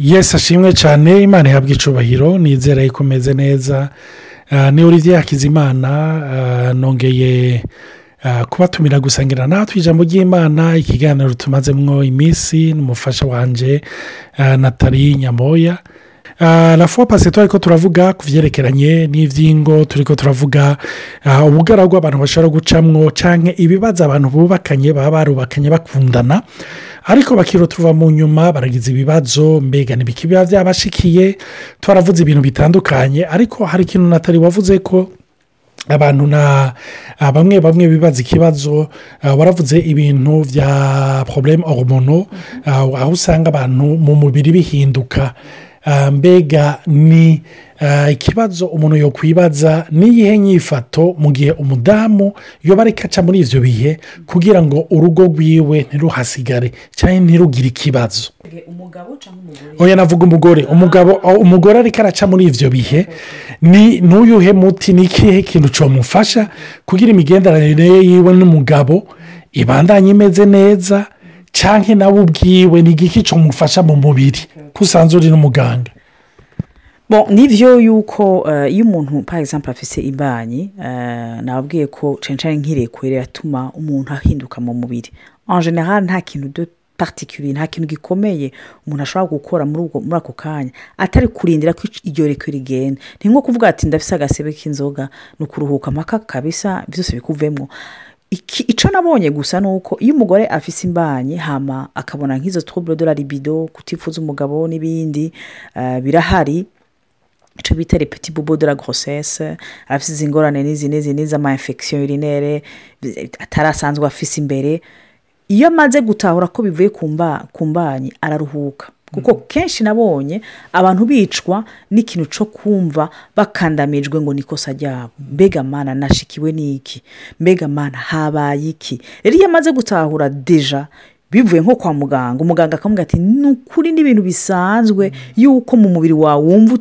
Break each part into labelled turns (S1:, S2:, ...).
S1: yesi ashimwe cyane. Imana ihabwa icubahiro nizera yuko umeze neza. Ni olivier hakizimana nongeye kubatumira gusangira natwe ijambo ry'imana ikiganiro tumazemo iminsi n'umufasha wanjye natali nyamoya. Rafuwa pasi turi ko turavuga ku byerekeranye n'ibyingo turi ko turavuga ubugaragwa abantu bashobora gucamwo cyangwa ibibazo abantu bubakanye baba barubakanye bakundana. Ariko bakirotuva mu nyuma baragize ibibazo mbega n'ibiki biba byabashikiye? Twaravuze ibintu bitandukanye. Ariko hari ikintu natali wavuze ko abantu na bamwe bamwe bibaza ikibazo waravuze ibintu bya porobulemu oromono aho usanga abantu mu mubiri bihinduka. Mbega ni ikibazo umuntu yakwibaza n'iyihe nyifato mu gihe umudamu yoba ariko aca muri ibyo bihe kugira ngo urugo rwiwe ntiruhasigare cyangwa ntirugire ikibazo? Oya navuga umugore. Umugabo umugore ariko araca muri ibyo bihe. Ni n'uyuhe muti ni ikihe kintu cyamufasha kugira imigenderanire yiwe n'umugabo ibandanye imeze neza? Cyangwa nawe ubwiwe ni igiki cyamufasha mu mubiri? Ko usanzwe uri n'umuganga
S2: ni byo yuko iyo umuntu payisampu afite imbanyi nababwiye ko censhani nk'irekure yatuma umuntu ahinduka mu mubiri. General nta kintu do patikiri nta kintu gikomeye umuntu ashobora gukora muri ako kanya. Atari kurindira ko iryo rekure rigenda. Ni nko kuvuga ati ndafise agasebe k'inzoga ni ukuruhuka amaka kabisa byose bikuvemo icyo nabonye gusa ni uko iyo umugore afise imbanyi hama akabona nk'izo twuburo de libido kutifuza umugabo n'ibindi birahari icyo bita repeti bobo de la grossesse afite izi ngorane n'izi n'izi n'izi ama infection urinere atarasanzwe afise imbere. Iyo amaze gutahura ko bivuye ku mbanyi araruhuka. Kuko kenshi nabonye abantu bicwa n'ikintu cyo kumva bakandamijwe ngo ni ikosa ryabo. Mbega mana nashikiwe n'iki? Mbega mana habaye iki? Rero iyo amaze gutahura deja bivuye nko kwa muganga umuganga akamubwira ati ni ukuri n'ibintu bisanzwe yuko mu mubiri wawe wumva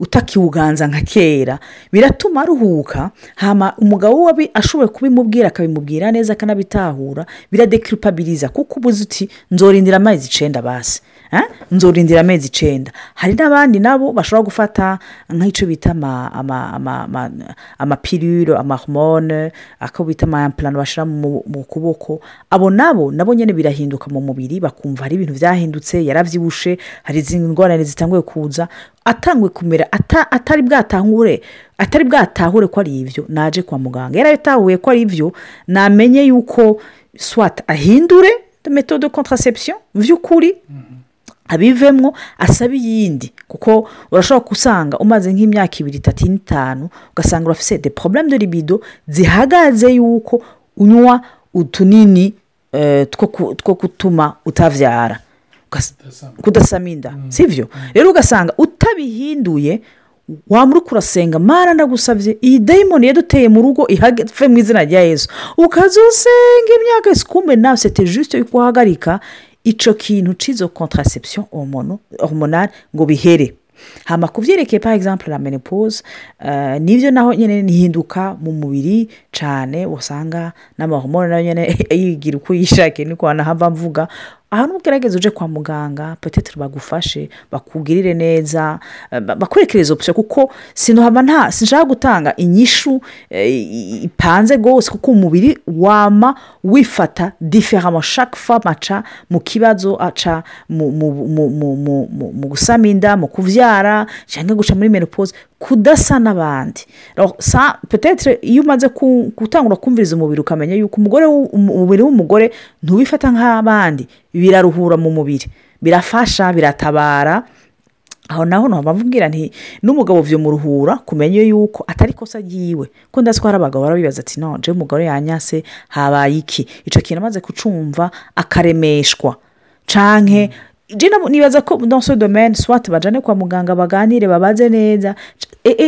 S2: utakiwuganza nka kera. Biratuma aruhuka umugabo we ashoboye kubimubwira akabimubwira neza akanabitahura biradekiripabiriza kuko ubuze uti nzorindira amezi icyenda basi. Nzorindira amezi icyenda. Hari n'abandi nabo bashobora gufata nk'icyo bita amapiriro amahomone ako bita amayampurano bashyira mu kuboko. Abo nabo nabo nyine birahinduka mu mubiri bakumva hari ibintu byahindutse yarabyibushe hari izindi ngorane zitanguye kuza. Atangwe kumera atari bwatahure atari bwatahure ko ari ibyo naje kwa muganga. Yarabitahuye ko ari ibyo namenye yuko swata ahindure metode de contraception by'ukuri abivemo asaba iyindi. Kuko urashobora gusanga umaze nk'imyaka ibiri itatu n'itanu ugasanga urafite de porobulemu de libido zihagaze yuko unywa utunini two gutuma utabyara kudasama inda si byo rero ugasanga utabihinduye waba uri kurasenga mara ndagusabye iyi dayimoni yaduteye mu rugo ihave mu izina rya yesu. Ukaza usenga imyaka isikumbe nawe sete jisite yo kuhagarika icyo kintu cy'izo contraception hormonal ngo bihere hama ku byerekeye par exemple la menopause ni byo naho nyine nihinduka mu mubiri cyane usanga n'amahomoni na yo nyine yigira uko yishakiye niko wanahava mvuga aha n'ugerageza uje kwa muganga potete bagufashe bakugirire neza bakwerekere opsiyo kuko sinuhaba nta sinshaka gutanga inyishu ipanze rwose kuko umubiri wama wifata diferamo shaka fa aca mu kibazo aca mu gusama inda mu kubyara cyangwa guca muri menopause kudasa n'abandi. Iyo umaze gutangura kumviriza umubiri ukamenya yuko umugore umubiri w'umugore ntuwifata nk'abandi biraruhura mu mubiri birafasha biratabara. Aho naho ntabwo nti n'umugabo muruhura kumenya yuko atari ikosa ryiwe. Ko ndazi ko hari abagabo barabibaza ati nonje umugore yanyase habaye iki? Icyo kintu amaze kucumva akaremeshwa. Canke nibaza ko dans domene swate bajyane kwa muganga baganire babaze neza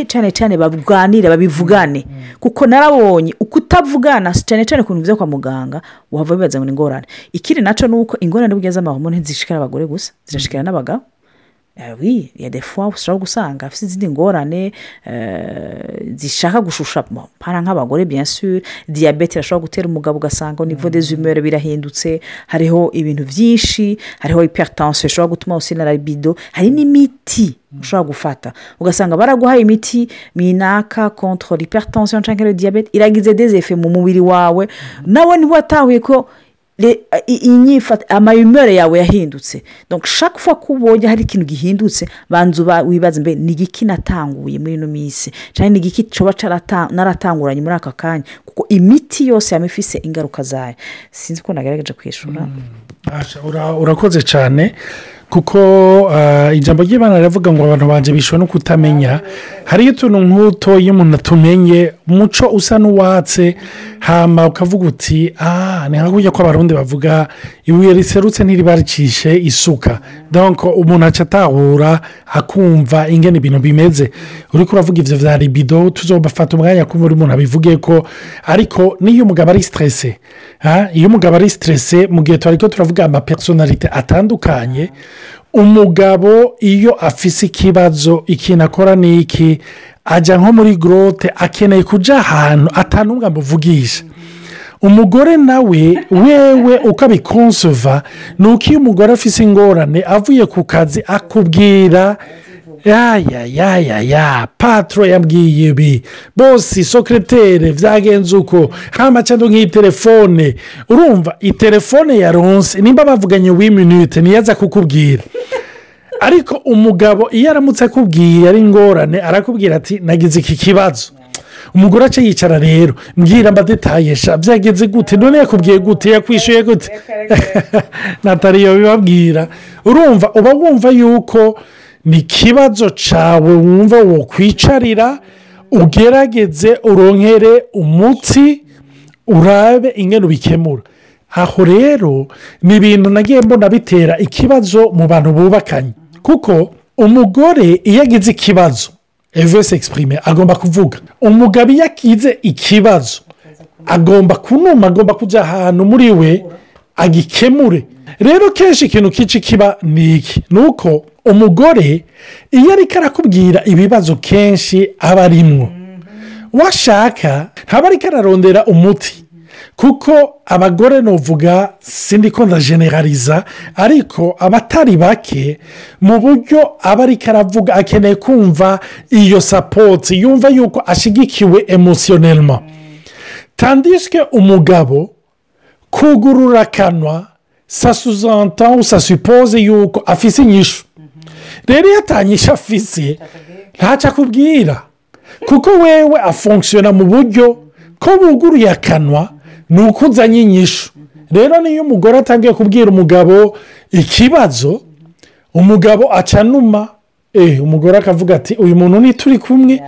S2: cyane cyane baganire babivugane. Kuko narabonye uko utavugana cyane cyane ku bintu byo kwa muganga wava bibaza ngo ingorane ikindi na cyo ni uko ingorane burya z'amahomoni ntizishikara abagore gusa zirashikara n'abagabo. Eh oui, il y a des fois ushobora gusanga afite izindi ngorane eh, zishaka gushusha bon, para nk'abagore bien sûr diyabete irashobora gutera umugabo ugasanga nivo des humeurs birahindutse hariho ibintu byinshi hariho hypertension ishobora gutuma usina libido hari n'imiti ushobora gufata. Ugasanga baraguhaye imiti minaka contre hypertension cyangwa le diyabete iragize des effets mu mubiri wawe. Nawe ntiwatahuye ko amayumere yawe yahindutse. Chaque fois ko ubonye hari ikintu gihindutse banza wibaza mbe ni igiki natanguye muri ino minsi? Cyangwa ni igiki carata- naratanguranye muri aka kanya? Kuko imiti yose yaba ifise ingaruka zayo. Sinzi ko nagaragaje kwishura.
S1: Asha, ura- urakoze cyane kuko ah, ijambo ry'imana riravuga ngo abantu banje bishwe no kutamenya. Hariyo utuntu nk'uto iyo umuntu atumenye umuco usa n'uwatse hama ukavuga uti ah ni nka kurya ko abarundi bavuga ibuye riserutse ntiribarikishe isuka. Umuntu aca atahura akumva ingene ibintu bimeze. Uri kuravuga ivyo vya libido tuzobafata umwanya kumva uri umuntu abivuge ko ariko n'iyo umugabo ari ha, iyo umugabo ari stresse mu gihe twariko turavuga amapersonalite atandukanye umugabo iyo afise ikibazo ikintu akora ni iki? Ajya nko muri gorote akeneye kujya ahantu atanumwe amuvugisha. Umugore nawe wewe uko abikonsova ni uko iyo umugore afise ingorane avuye ku kazi akubwira ya ya ya ya ya. Patro yambwiye ibi bose sokeretere byagenze uko hano cyangwa nk'iyi telefone urumva iyi telefone ya ronse nimba bavuganye w'iminute niyo aza kukubwira. Ariko umugabo iyo aramutse akubwiye ari ingorane arakubwira ati nagize iki kibazo. Umugore aca yicara rero. Mbwira amadetayesha byagenze gute? None yakubwiye gute? Yakwishyuye gute? Nataliyo bibabwira urumva uba wumva yuko ni ikibazo cyawe wumva wokwicarira ugerageze uronkere umuti urabe ingano ubikemura. Aho rero ni ibintu nagiye mbona bitera ikibazo mu bantu bubakanye. Kuko umugore iyo agize ikibazo evese egisipurime agomba kuvuga. Umugabo iyo akize ikibazo agomba kunuma agomba kujya ahantu muri we agikemure. Rero kenshi ikintu kici kiba ni iki? Ni uko umugore iyo ariko arakubwira ibibazo kenshi aba arimwo. Washaka ntaba ariko ararondera umuti. Kuko abagore nuvuga sindi ko ndajenerariza ariko abatari bake mu buryo aba ariko aravuga akeneye kumva iyo sapoti yumva yuko ashyigikiwe emosiyonelma tandisike umugabo kugurura akanwa sasuzanta sasupoze yuko afise inyishu. Rero iyo atanyisha afise ntacyo akubwira. Kuko wewe afunkisiyona mu buryo ko buguruye akanwa ni uko uzanye inyishu rero niyo umugore atangiye kubwira umugabo ikibazo umugabo acanuma eh umugore akavuga ati uyu muntu ni turi kumwe.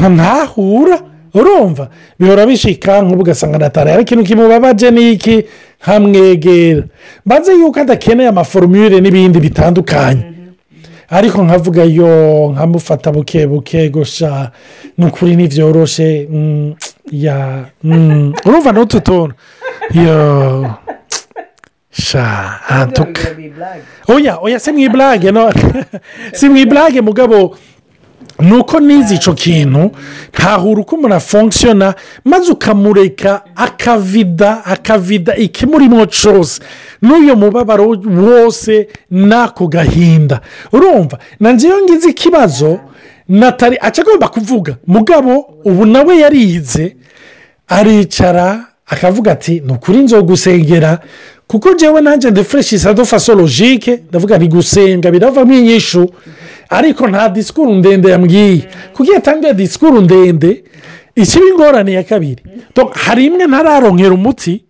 S1: Ntahura urumva? Bihora bishika nk'ubu ugasanga natara ariko ikintu kimubabaje ni iki nkamwegera. Mbaze yuko adakeneye amaforomire n'ibindi bitandukanye. Ariko nkavuga yo nkamufata buke buke gusha ni ukuri ntibyoroshe ya urumva n'utu tuntu. Yo. Sha oya oya si mu iburage si mu iburage mugabo ni uko nizi icyo kintu ntahura uko umuntu afunkisiyona maze ukamureka akavida akavida ikimurimo cyose n'uyu mubabaro wose n'ako gahinda. Urumva nanjye iyo ngize ikibazo natali aca agomba kuvuga. Mugabo ubu nawe yarize aricara akavuga ati ni ukuri nzogusengera kuko njyewe nanjye ndefureshi sadofaso logike ndavuga ni gusenga biravamo inyishu. Ariko nta disikuru ndende yambwiye kuko atangiye disikuru ndende ikiba ingorane ya kabiri. Hari imwe ntararonkera umuti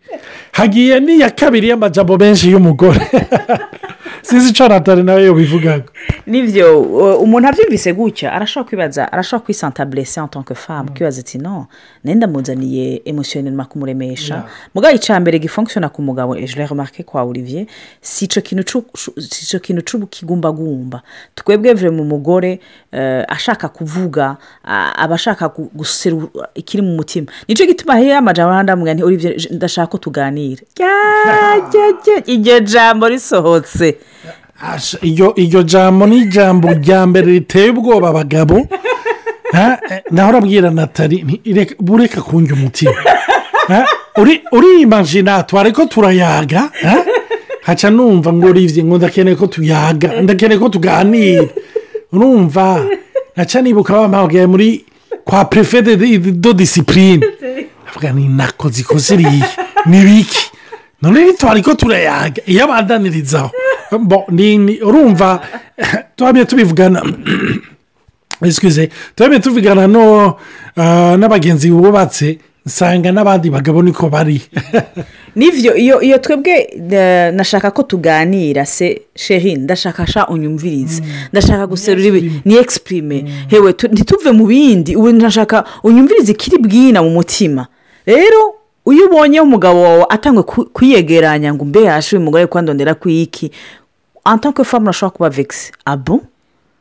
S1: hagiye n'iya kabiri y'amajambo menshi y'umugore sinzi icyo natali nawe bivugaga
S2: ni byo umuntu abyumvise gutya arashobora kwibaza arashobora kwisantaburese tant que femme. Kwibaza ati no nenda muzaniye emusiyoneri kumuremesha mugabo icya mbere gifunkishona ku mugabo ejure remarque kwa olivier si icyo kintu cy'ubukigumbagumba twebwe vure mu mugore ashaka kuvuga aba ashaka guserura ikiri mu mutima. Nicyo gituma hehe amajambo ndamubwira nti olivier ndashaka ko tuganira. Iryo jambo risohotse.
S1: Iryo jambo ni ijambo rya mbere riteye ubwoba abagabo. Naho urabwira natali nti, "Reka- bureka kunjya umutima. Urimajina twari ko turayaga ha? haca numva ngo rivye ngo ndakeneye ko tuyaga ndakeneye ko tuganira. Urumva? Naca nibuka bampamagaye muri kwa de, do disipurine ni nako zikoze riya ni biki none twari ko turayaga iyo abandanirizaho Bo, ni- ni- urumva twabye tubivugana twebwe tuvugana no n'abagenzi bubatse nsanga n'abandi bagabo niko bari
S2: ni byo iyo iyo twebwe nashaka ko tuganira se sheri ndashaka sha unyumvirize ndashaka guserura ibi ni egisipurime hewe tu- ntituve mu bindi ubu ndashaka unyumvirize ikiri bwina mu mutima rero iyo ubonye umugabo wawe atangwe ku- kwiyegeranya ngo mbe yashe uyu mugore kwandondera ku iki? Antanke famu urashobora kuba vegisi abo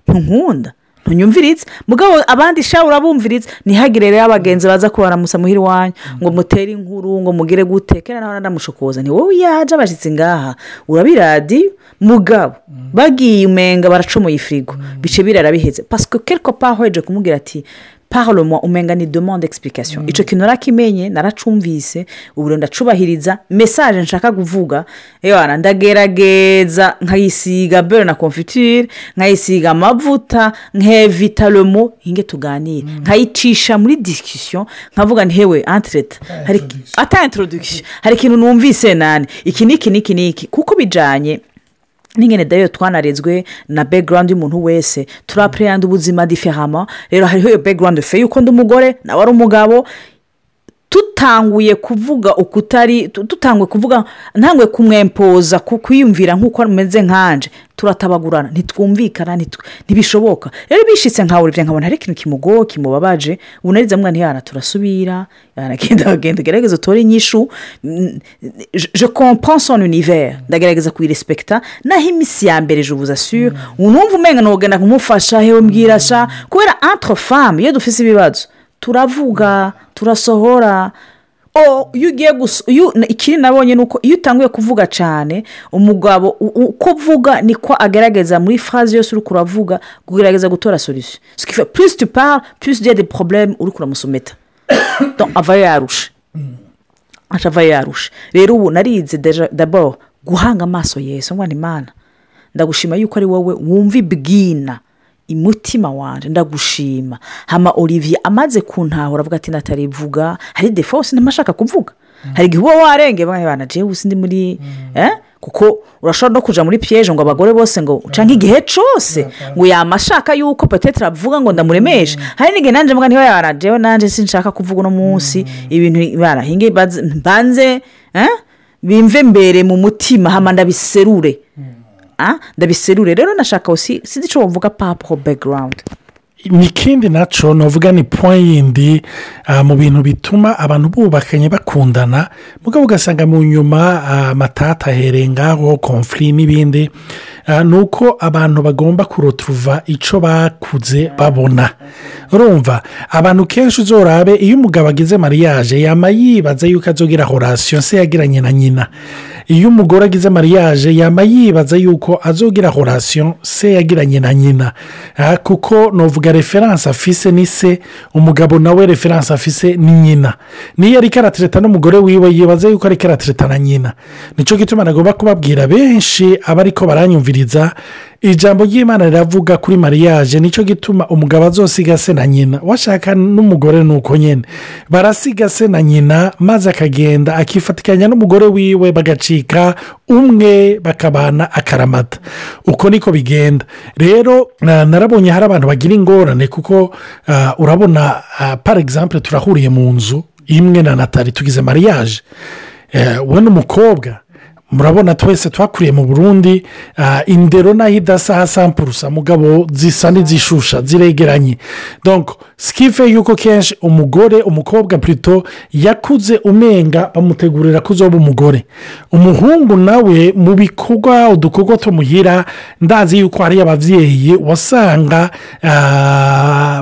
S2: ntunkunda. Ntunyumviritse? Mugabo abandi sha urabumviritse ntihagire rero abagenzi baza kubaramusa muhira iwanyu ngo mutere inkuru ngo mugire gute. Kera nawe ndamushokoza ni wowe yaje abashyitsi ngaha? Urabiradiyo mugabo bagiye umenga baracomoye firigo bice birara biheze pasike kereko pahoje kumubwira ati parlement umenga ni demande explication. Icyo kintu narakimenye naracumvise ubu ndacubahiriza mesaje nshaka kuvuga yewana ndagerageza nkayisiga bere na konfitire nkayisiga amavuta nkevita lomo hinge tuganire. Nkayicisha muri disikisiyo nkavuga ntihewe antireta hari ata introduction. Hari ikintu numvise nani? Iki n'iki n'iki n'iki kuko bijyanye n'ingene dayo twanarezwe na background y'umuntu wese. Turapureyanda ubuzima diferama rero hariho iyo background fe yuko ndi umugore nawe ari umugabo. Tutanguye kuvuga ukutari tutanguye kuvuga ntangwe kumwempoza kwiyumvira nk'uko ameze nkanje. Turatabagurana ntitwumvikana ntibishoboka. Rero bishitse nka buri nkabona hari ikintu kimugoye kimubabaje. Ubu narize mwana ntihana turasubira. Yanagenda agenda agerageza utore inyishu. Je comprends son univers. Ndagerageza kuyirespekita naho iminsi ya mbere je vous assure unumva umenga ntugenda kumufasha hewe mbwirasha kubera entre femme iyo dufite ibibazo turavuga turasohora. Iyo ugiye ikiri nabonye ni uko iyo utanguye kuvuga cyane umugabo uko uvuga niko agaragaza muri faze yose uri kuravuga kugerageza gutora solisiyo sikifa purisi tu pari purisi de porobuleme uri kuramusometa. Avayo yarusha avayo yarusha rero ubu narize dabo guhanga amaso yesu ngo ni imana. Ndagushima yuko ari wowe wumva ibwina umutima wanjye ndagushima. Hama olivier amaze kuntahura avuga ati natarivuga. Hari defose ntamashaka kuvuga. Hari igihe uba warenge bana jewe ndi muri kuko urashobora no kujya muri piyeje ngo abagore bose ngo uca nk'igihe cyose. Ngo yamashaka yuko petete avuga ngo ndamuremeshe hari n'igihe nanjye mvuga niba yarajewe nanjye sinshaka kuvuga uno munsi. Ibintu barahinge mbanze bimve mbere mu mutima hama ndabiserure. Ndabiserure. Rero nashaka sinzi icyo bavuga papo background.
S1: Ni ikindi na cyo navuga ni yindi mu bintu bituma abantu bubakanye bakundana. Mugabo ugasanga mu nyuma amatata ahereye ngaho komfuri n'ibindi ni uko abantu bagomba kuroturuva icyo bakuze babona. Urumva abantu kenshi uzorabe iyo umugabo agize mariage yaba yibaza yuko azogira horasiyo se yagiranye na nyina. Iyo umugore agize mariage yaba yibaza yuko azogira horasiyo se yagiranye na nyina. Kuko nuvuga referanse afise ni se umugabo nawe referanse afise ni nyina. Niyo ariko aratereta n'umugore wiwe yibaza yuko ariko aratereta na nyina. Nicyo gituma nagomba kubabwira benshi aba ariko baranyumviriza ijambo ry'imana riravuga kuri mariage ni cyo gituma umugabo azosiga se na nyina. Washaka n'umugore ni uko nyine barasiga se na nyina maze akagenda akifatikanya n'umugore wiwe bagacika umwe bakabana akaramata. Uko niko bigenda. Rero narabonye hari abantu bagira ingorane kuko urabona par exemple turahuriye mu nzu imwe na natali tugize mariage. We n'umukobwa murabona twese twakuriye mu burundi indero naho idasa sampurusa mugabo zisa n'izishusha ziregeranye. Sikife yuko kenshi umugore umukobwa purito yakuze umenga bamutegurira ko uzoba umugore. Umuhungu nawe mu bikorwa udukorwa tumuhira ndazi yuko hari ababyeyi wasanga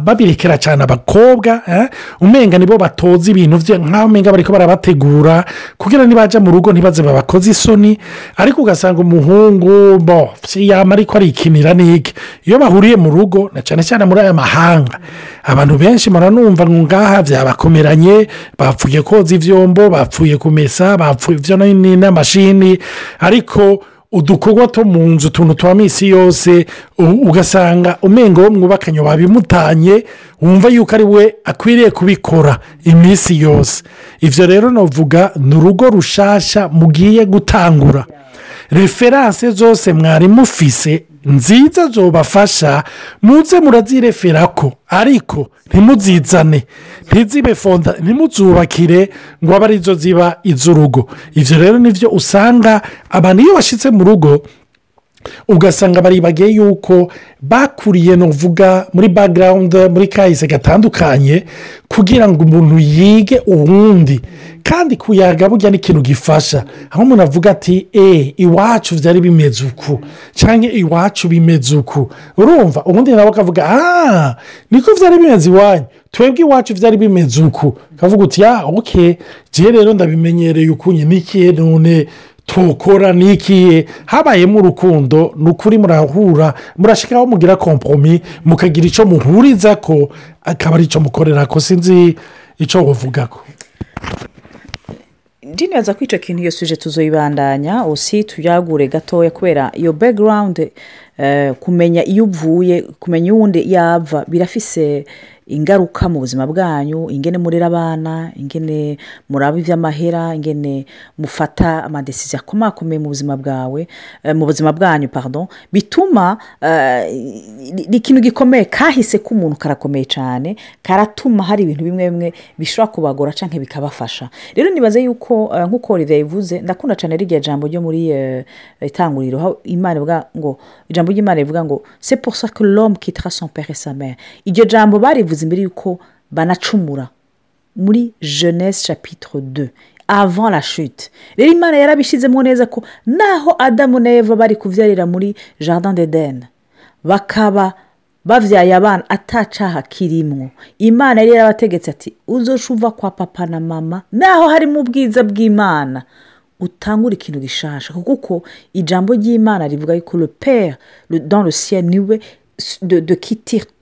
S1: babirekera cyane abakobwa umenga nibo batoza ibintu bye nk'aho umenga bari barabategura kugira nibajya mu rugo ntibaze babakoze isoni ariko ugasanga umuhungu bo si yama ariko arikinira n'iki? Iyo bahuriye mu rugo na cyane cyane muri aya mahanga abantu benshi muranumva ngaha byabakomeranye bapfuye koza ibyombo bapfuye kumesa bapfuye ibyo ni n'amashini. Ariko udukorwa two mu nzu utuntu twa minsi yose ugasanga umengo wo mwubakanye wabimutanye wumva yuko ari we akwiriye kubikora iminsi yose. Ibyo rero navuga ni urugo rushasha mugiye gutangura. Referanse zose mwari mufise nziza zobafasha muze murazireferako ariko ntimuzizane ntizibe fonda ntimuzubakire ngo abe ari zo ziba iz'urugo. Ibyo rero ni byo usanga abantu iyo bashyitse mu rugo ugasanga baribagiye yuko bakuriye nuvuga muri bagarawundi muri kahise gatandukanye kugira ngo umuntu yige uwundi. Kandi kuyaga burya ni ikintu gifasha. Aho umuntu avuga ati eee iwacu byari bimeze uku cyangwa iwacu bimeze uku. Urumva ubundi nawe akavuga aaa niko byari bimeze iwanyu twebwe iwacu byari bimeze uku. Akavuga uti ya oke njye rero ndabimenyereye ukunye n'ikihe none tukora n'ikihe habayemo urukundo ni ukuri murahura murashikaho mugira komporomi mukagira icyo muhuriza ko akaba ari icyo mukorera ko sinzi icyo buvuga ko
S2: ndinaza ko icyo kintu iyo suje tuzoyibandanya usi tuyagure gatoya kubera iyo background eh, kumenya iyo uvuye kumenya uwundi yava birafise ingaruka mu buzima bwanyu ingene murera abana ingene muraba iby'amahera ingene mufata amadesiziyo akomakomeye mu buzima bwawe eh, mu buzima bwanyu pardon bituma eh, ikintu gikomeye kahise k'umuntu karakomeye cyane karatuma hari ibintu bimwe bimwe bishobora kubagora cyangwa bikabafasha. Rero nibaze yuko eh, nk'uko Olivier yabivuze ndakunda cyane ririya jambo ryo muri itanguriro aho imana ivuga ngo ijambo ry'imana rivuga ngo c'est pour ça que l'homme quittera son père et sa mère. Iryo jambo barivuze imbere yuko banacumura muri jeunesse chapitre 2 avant la chute. Rero imana yarabishyizemo neza ko naho adamu na eva bari kubyarira muri jardin d'eden bakaba babyaye abana atacaha kirimwo. Imana yari yarabategetse ati uva kwa papa na mama naho harimo ubwiza bw'imana. Utangura ikintu gishasha kuko ijambo ry'imana rivuga yuko le père dans le ciel ni we de, de qui tire tout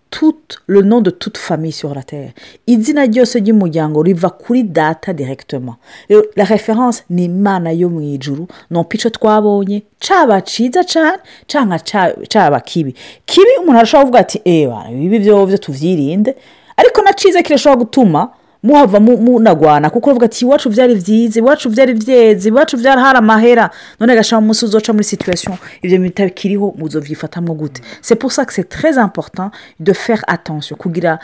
S2: le nom de toute famille sur la terre. Izina ryose ry'umuryango riva kuri data directement. Rero la référence ni imana yo mu ijuru nompa icyo twabonye caba ciza cane canka ca- caba kibi. Kibi umuntu arashobora kuvuga ati ewa ibi byo tuvyirinde ariko na ciza kirashobora gutuma muhava mu- munagwana kuko uvuga ati iwacu byari byiza iwacu byari byeze iwacu byari hari amahera. None gashaka umunsi uzoca muri situation ibyo bitakiriho muzovyifatamwo gute? Ça que c'est très important de faire attention kugira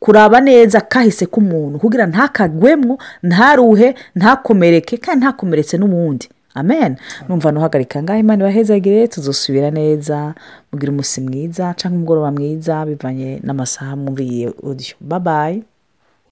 S2: kuraba neza kahise k'umuntu kugira ntakagwemwo ntaruhe ntakomereke kandi ntakomeretse n'umundi amen. Numva ntuhagarika ngaho imana ibahezagire tuzosubira neza mugira umunsi mwiza cyangwa umugoroba mwiza bivanye n'amasaha mwumviye audio. Bye bye